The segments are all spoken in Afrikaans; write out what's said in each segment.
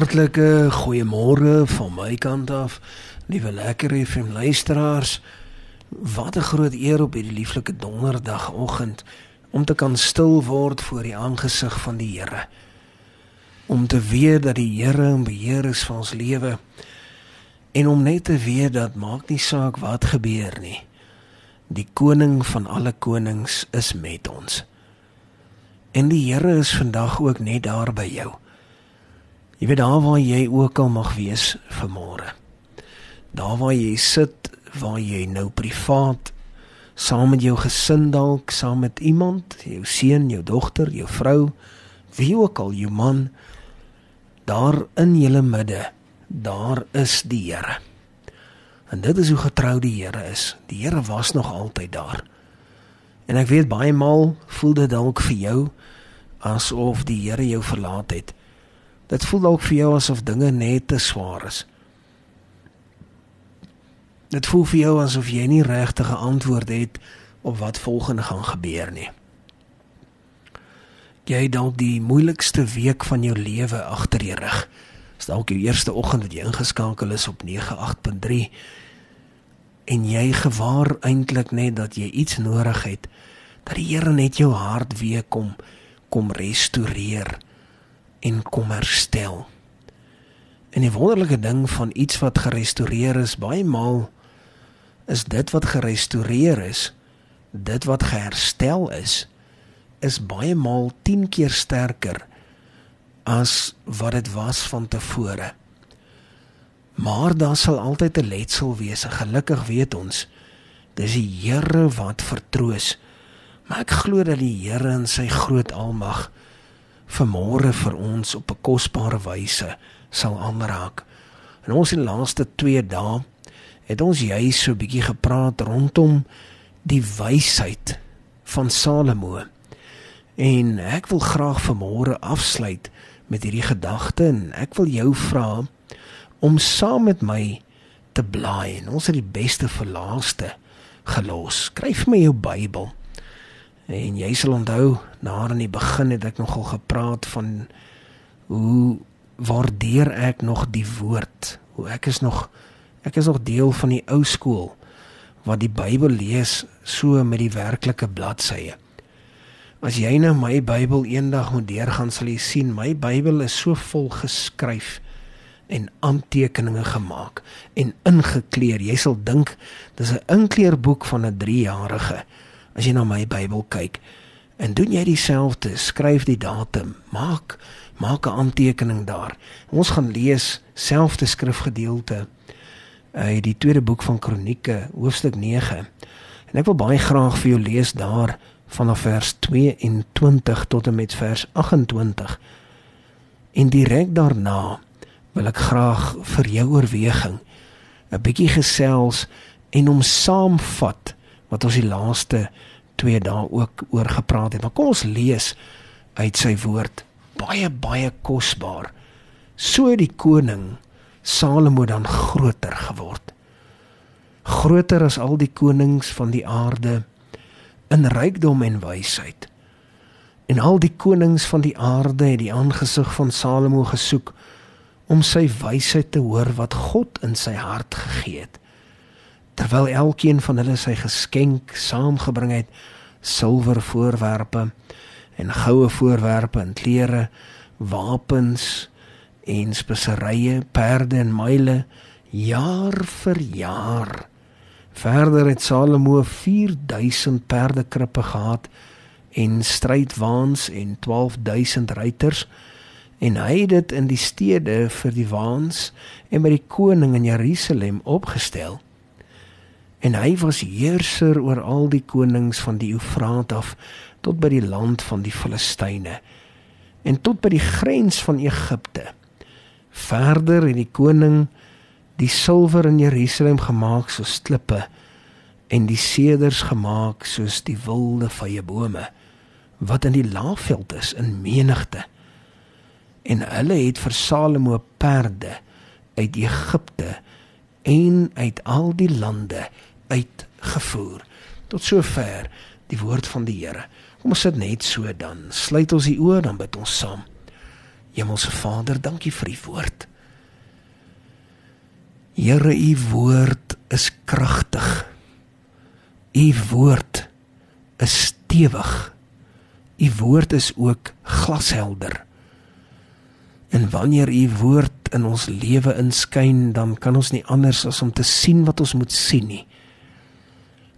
Hartlike goeiemôre van my kant af, liewe lekker FM luisteraars. Wat 'n groot eer op hierdie lieflike donderdagoggend om te kan stil word voor die aangesig van die Here. Om te weet dat die Here in beheer is van ons lewe en om net te weet dat maak nie saak wat gebeur nie. Die koning van alle konings is met ons. En die Here is vandag ook net daar by jou. Jy weet daar waar jy ook al mag wees vanmôre. Daar waar jy sit, waar jy nou privaat saam met jou gesin dalk, saam met iemand, jou seun, jou dogter, jou vrou, wie ook al, jou man, daar in julle midde, daar is die Here. En dit is hoe getrou die Here is. Die Here was nog altyd daar. En ek weet baie maal voel dit dalk vir jou asof die Here jou verlaat het. Dit voel dalk vir jou asof dinge net te swaar is. Dit voel vir jou asof jy nie regtig 'n antwoord het op wat volgende gaan gebeur nie. Jy het dalk die moeilikste week van jou lewe agter jou rug. Dis dalk jou eerste oggend wat jy ingeskakel is op 98.3 en jy gewaar eintlik net dat jy iets nodig het dat die Here net jou hart weer kom kom restoreer en kom herstel. En die wonderlike ding van iets wat gerestoreer is, baie maal is dit wat gerestoreer is, dit wat geherstel is, is baie maal 10 keer sterker as wat dit was van tevore. Maar daar sal altyd 'n letsel wees. Gelukkig weet ons dis die Here wat vertroos. Maar ek glo dat die Here in sy groot almag vermore vir ons op 'n kosbare wyse sal aanraak. En ons in laaste 2 dae het ons juis so 'n bietjie gepraat rondom die wysheid van Salomo. En ek wil graag vanmôre afsluit met hierdie gedagte en ek wil jou vra om saam met my te blaai. En ons het die beste vir laaste gelos. Skryf my jou Bybel. En jy sal onthou, na in die begin het ek nogal gepraat van hoe waardeer ek nog die woord. Hoe ek is nog ek is nog deel van die ou skool wat die Bybel lees so met die werklike bladsye. As jy nou my Bybel eendag moet deurgaan, sal jy sien my Bybel is so vol geskryf en aantekeninge gemaak en ingekleer. Jy sal dink dis 'n inkleerboek van 'n 3-jarige as jy na my Bybel kyk. En doen jy dieselfde, skryf die datum, maak maak 'n aantekening daar. Ons gaan lees selfde skrifgedeelte uit die tweede boek van Kronieke, hoofstuk 9. En ek wil baie graag vir jou lees daar vanaf vers 22 tot en met vers 28. En direk daarna wil ek graag vir jou oorweging 'n bietjie gesels en om saamvat wat ons die laaste 2 dae ook oor gepraat het. Maar kom ons lees uit sy woord baie baie kosbaar. So die koning Salomo dan groter geword. Groter as al die konings van die aarde in rykdom en wysheid. En al die konings van die aarde het die aangesig van Salomo gesoek om sy wysheid te hoor wat God in sy hart gegee het. Terwyl elkeen van hulle sy geskenk saamgebring het, silwer voorwerpe en goue voorwerpe en klere, wapens en speserye, perde en myle jaar vir jaar. Verder het Salomo 4000 perdekrippe gehad en strydwaans en 12000 ruiters en hy het dit in die stede vir die waans en by die koning in Jerusalem opgestel. En hy was heerser oor al die konings van die Eufraat af tot by die land van die Filistyne en tot by die grens van Egipte. Verder het die koning die silwer in Jerusalem gemaak soos klippe en die seders gemaak soos die wilde vye bome wat in die laafveld is in menigte en hulle het vir Salomo perde uit Egipte en uit al die lande uitgevoer tot sover die woord van die Here. Kom ons sit net so dan. Sluit ons die oë dan bid ons saam. Hemelse Vader, dankie vir u woord. Here, u woord is kragtig. U woord is stewig. U woord is ook glashelder. En wanneer u woord in ons lewe inskyn, dan kan ons nie anders as om te sien wat ons moet sien nie.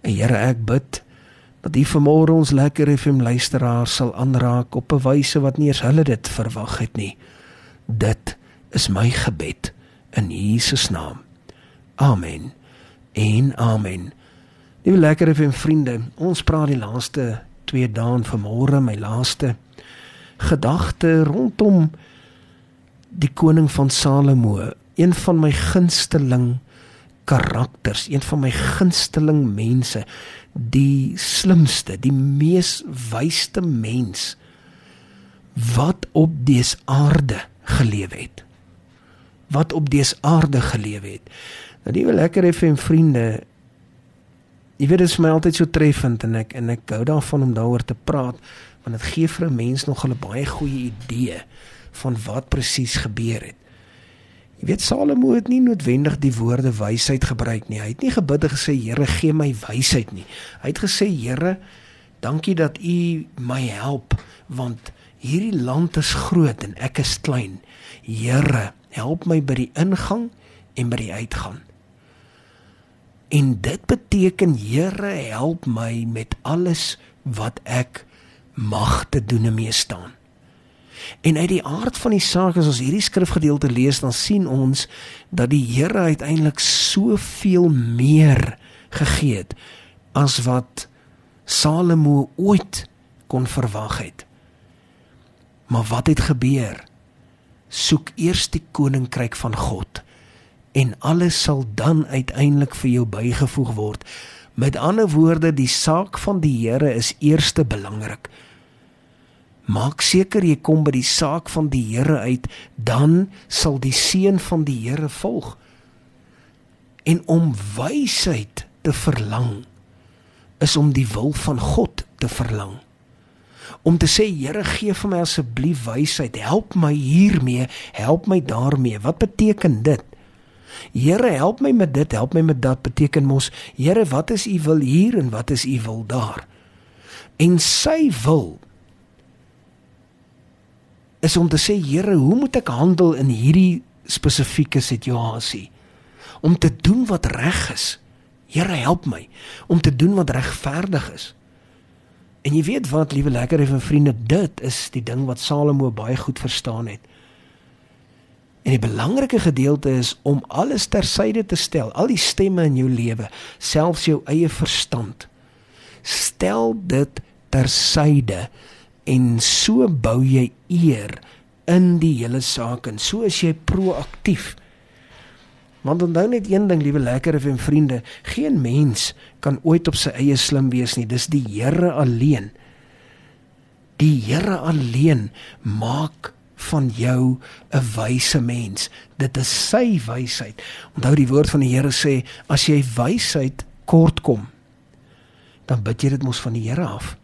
En Here, ek bid dat U vanmôre ons lekker FM luisteraars sal aanraak op 'n wyse wat nie eens hulle dit verwag het nie. Dit is my gebed in Jesus naam. Amen. En amen. Liewe lekker FM vriende, ons praat die laaste 2 dae van môre, my laaste gedagte rondom die koning van Salomo, een van my gunsteling karakters, een van my gunsteling mense, die slimste, die mees wysste mens wat op dese aarde geleef het. Wat op dese aarde geleef het. Nou die wil lekker vir vriende. Jy weet dit is my altyd so treffend en ek en ek hou daarvan om daaroor te praat want dit gee vir 'n mens nog 'n baie goeie idee van wat presies gebeur het. Jy weet Salomo het nie noodwendig die woorde wysheid gebruik nie. Hy het nie gebid en gesê Here gee my wysheid nie. Hy het gesê Here, dankie dat U my help want hierdie land is groot en ek is klein. Here, help my by die ingang en by die uitgang. En dit beteken Here, help my met alles wat ek mag te doen en mee staan. En uit die aard van die saak as ons hierdie skrifgedeelte lees, dan sien ons dat die Here uiteindelik soveel meer gegee het as wat Salomo ooit kon verwag het. Maar wat het gebeur? Soek eers die koninkryk van God en alles sal dan uiteindelik vir jou bygevoeg word. Met ander woorde, die saak van die Here is eerste belangrik. Maak seker jy kom by die saak van die Here uit, dan sal die seën van die Here volg. En om wysheid te verlang is om die wil van God te verlang. Om te sê Here gee vir my asseblief wysheid, help my hiermee, help my daarmee. Wat beteken dit? Here help my met dit, help my met dat beteken mos Here wat is u wil hier en wat is u wil daar? En sy wil is om te sê Here, hoe moet ek handel in hierdie spesifieke situasie? Om te doen wat reg is. Here, help my om te doen wat regverdig is. En jy weet wat, liewe lekker effe vriende, dit is die ding wat Salomo baie goed verstaan het. En die belangrike gedeelte is om alles tersyde te stel, al die stemme in jou lewe, selfs jou eie verstand. Stel dit tersyde en so bou jy eer in die hele saak en so is jy proaktief. Want onthou net een ding, liewe lekker en vriende, geen mens kan ooit op sy eie slim wees nie. Dis die Here alleen. Die Here alleen maak van jou 'n wyse mens. Dit is sy wysheid. Onthou die woord van die Here sê, as jy wysheid kort kom, dan bid jy dit mos van die Here af.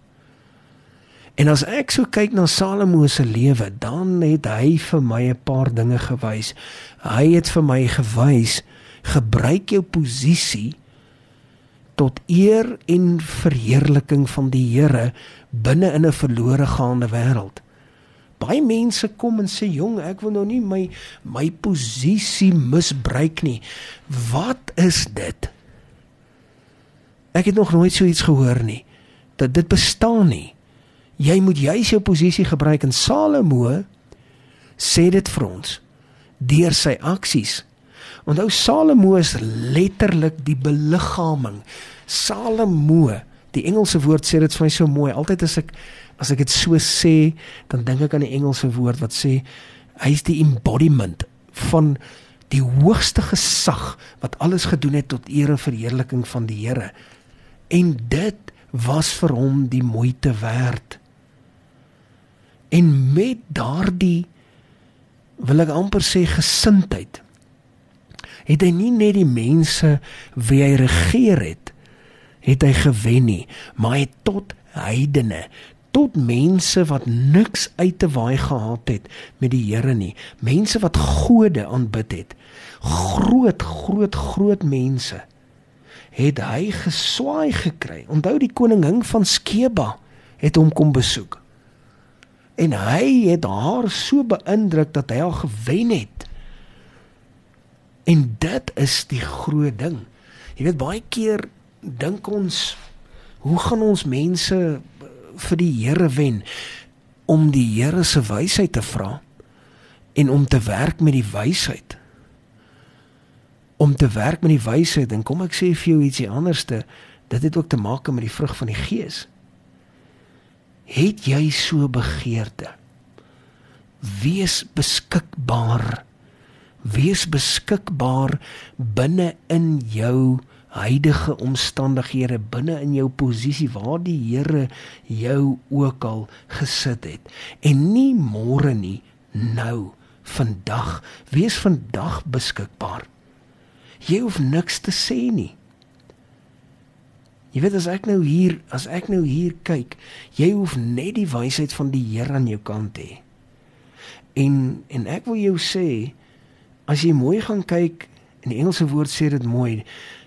En as ek so kyk na Salomo se lewe, dan het hy vir my 'n paar dinge gewys. Hy het vir my gewys gebruik jou posisie tot eer en verheerliking van die Here binne in 'n verlore gaande wêreld. Baie mense kom en sê jong, ek wil nou nie my my posisie misbruik nie. Wat is dit? Ek het nog nooit so iets gehoor nie. Dat dit bestaan nie. Jy moet juis jou posisie gebruik en Salomo sê dit vir ons deur sy aksies. Onthou Salomo is letterlik die beliggaaming. Salomo, die Engelse woord sê dit vir my so mooi. Altyd as ek as ek dit so sê, dan dink ek aan die Engelse woord wat sê hy's die embodiment van die hoogste gesag wat alles gedoen het tot eer en verheerliking van die Here. En dit was vir hom die moeite werd. En met daardie wil ek amper sê gesindheid het hy nie net die mense wie hy regeer het het hy gewen nie maar hy tot heidene tot mense wat niks uit te waai gehad het met die Here nie. Mense wat gode aanbid het. Groot, groot, groot mense het hy geswaai gekry. Onthou die koningin van Skeba het hom kom besoek. En hy het haar so beïndruk dat hy haar gewen het. En dit is die groot ding. Jy weet baie keer dink ons hoe gaan ons mense vir die Here wen om die Here se wysheid te vra en om te werk met die wysheid om te werk met die wysheid en kom ek sê vir jou ietsie anderste dit het ook te maak met die vrug van die gees het jy so begeerte? Wees beskikbaar. Wees beskikbaar binne in jou huidige omstandighede binne in jou posisie waar die Here jou ook al gesit het. En nie môre nie nou vandag. Wees vandag beskikbaar. Jy hoef niks te sê nie jy weet as ek nou hier as ek nou hier kyk jy hoef net die wysheid van die Here aan jou kant hê en en ek wil jou sê as jy mooi gaan kyk in die Engelse woord sê dit mooi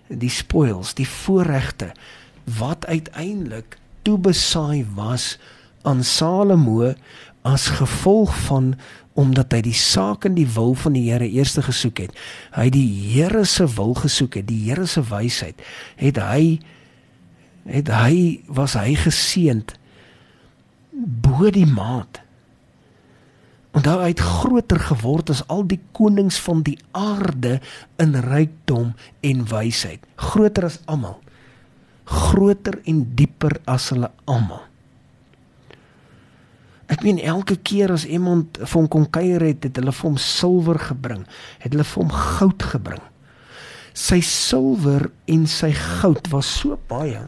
die spoils, die voorregte wat uiteindelik toebesaai was aan Salomo as gevolg van omdat hy die saak en die wil van die Here eers gesoek het. Hy die Here se wil gesoek het, die Here se wysheid, het hy het hy was hy geseënd bo die maat. En daar het groter geword as al die konings van die aarde in rykdom en wysheid. Groter as almal. Groter en dieper as hulle almal. Ek meen elke keer as iemand vir hom kom kuier het, het hulle vir hom silwer gebring, het hulle vir hom goud gebring. Sy silwer en sy goud was so baie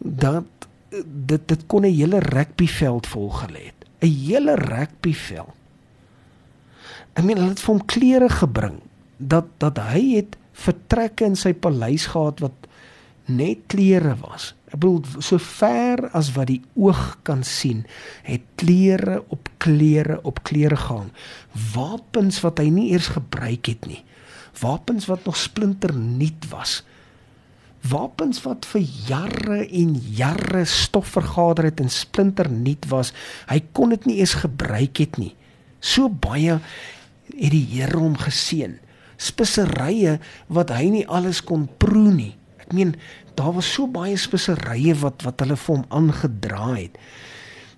dat dit dit kon 'n hele rugbyveld vol gelê het. 'n hele rugbyveld. Ek meen hulle het vir hom klere gebring dat dat hy het vertrekke in sy paleis gehad wat net klere was. Ek bedoel so ver as wat die oog kan sien, het klere op klere op klere gehang. Wapens wat hy nie eers gebruik het nie. Wapens wat nog splinter nuut was wapens wat vir jare en jare stof vergader het en splinter nuut was, hy kon dit nie eens gebruik het nie. So baie het die Here hom geseën. Speserye wat hy nie alles kon proe nie. Ek meen, daar was so baie speserye wat wat hulle vir hom aangedra het.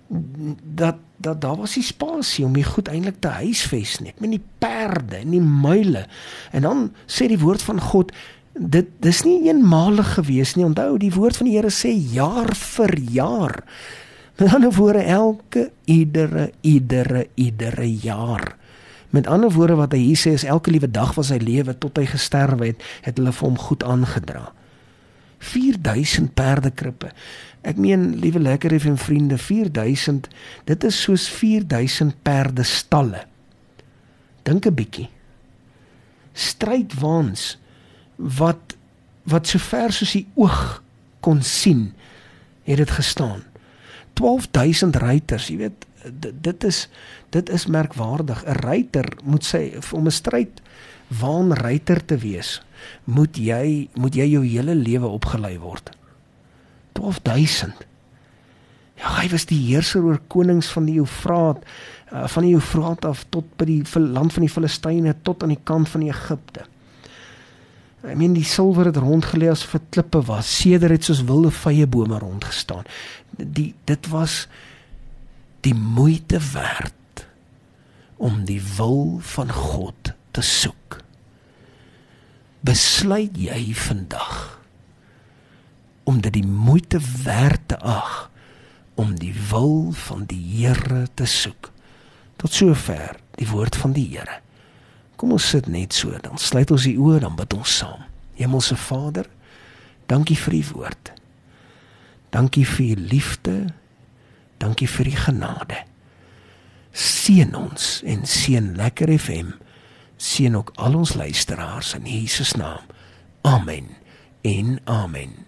Dat dat daar was die spasie om die goed eintlik te huisves nie. Ek meen die perde en die muile. En dan sê die woord van God dit dis nie eenmalig gewees nie. Onthou, die woord van die Here sê jaar vir jaar. Met ander woorde elke iedere iedere iedere jaar. Met ander woorde wat hy hier sê is elke liewe dag van sy lewe tot hy gesterf het, het hulle vir hom goed aangedra. 4000 perdekrippe. Ek meen, liewe lekker en vriende, 4000, dit is soos 4000 perdestalle. Dink 'n bietjie. Strydwaans wat wat so ver soos die oog kon sien het dit gestaan. 12000 ruiters jy weet dit is dit is merkwaardig. 'n ruiter moet sê om 'n stryd waan ruiter te wees moet jy moet jy jou hele lewe opgelei word. 12000 ja hy was die heerser oor konings van die Eufraat uh, van die Eufraat af tot by die land van die Filistyne tot aan die kant van Egipte Ek meen die silwer het rondgelê as vir klippe was. Seder het soos wilde vye bome rondgestaan. Die dit was die moeite werd om die wil van God te soek. Besluit jy vandag om dit die moeite werd te ag om die wil van die Here te soek. Tot sover die woord van die Here. Kom ons sit net so, dan sluit ons die oë, dan bid ons saam. Hemelse Vader, dankie vir u woord. Dankie vir u liefde. Dankie vir u genade. Seën ons en seën Lekker FM. Seën ook al ons luisteraars in Jesus naam. Amen. En amen.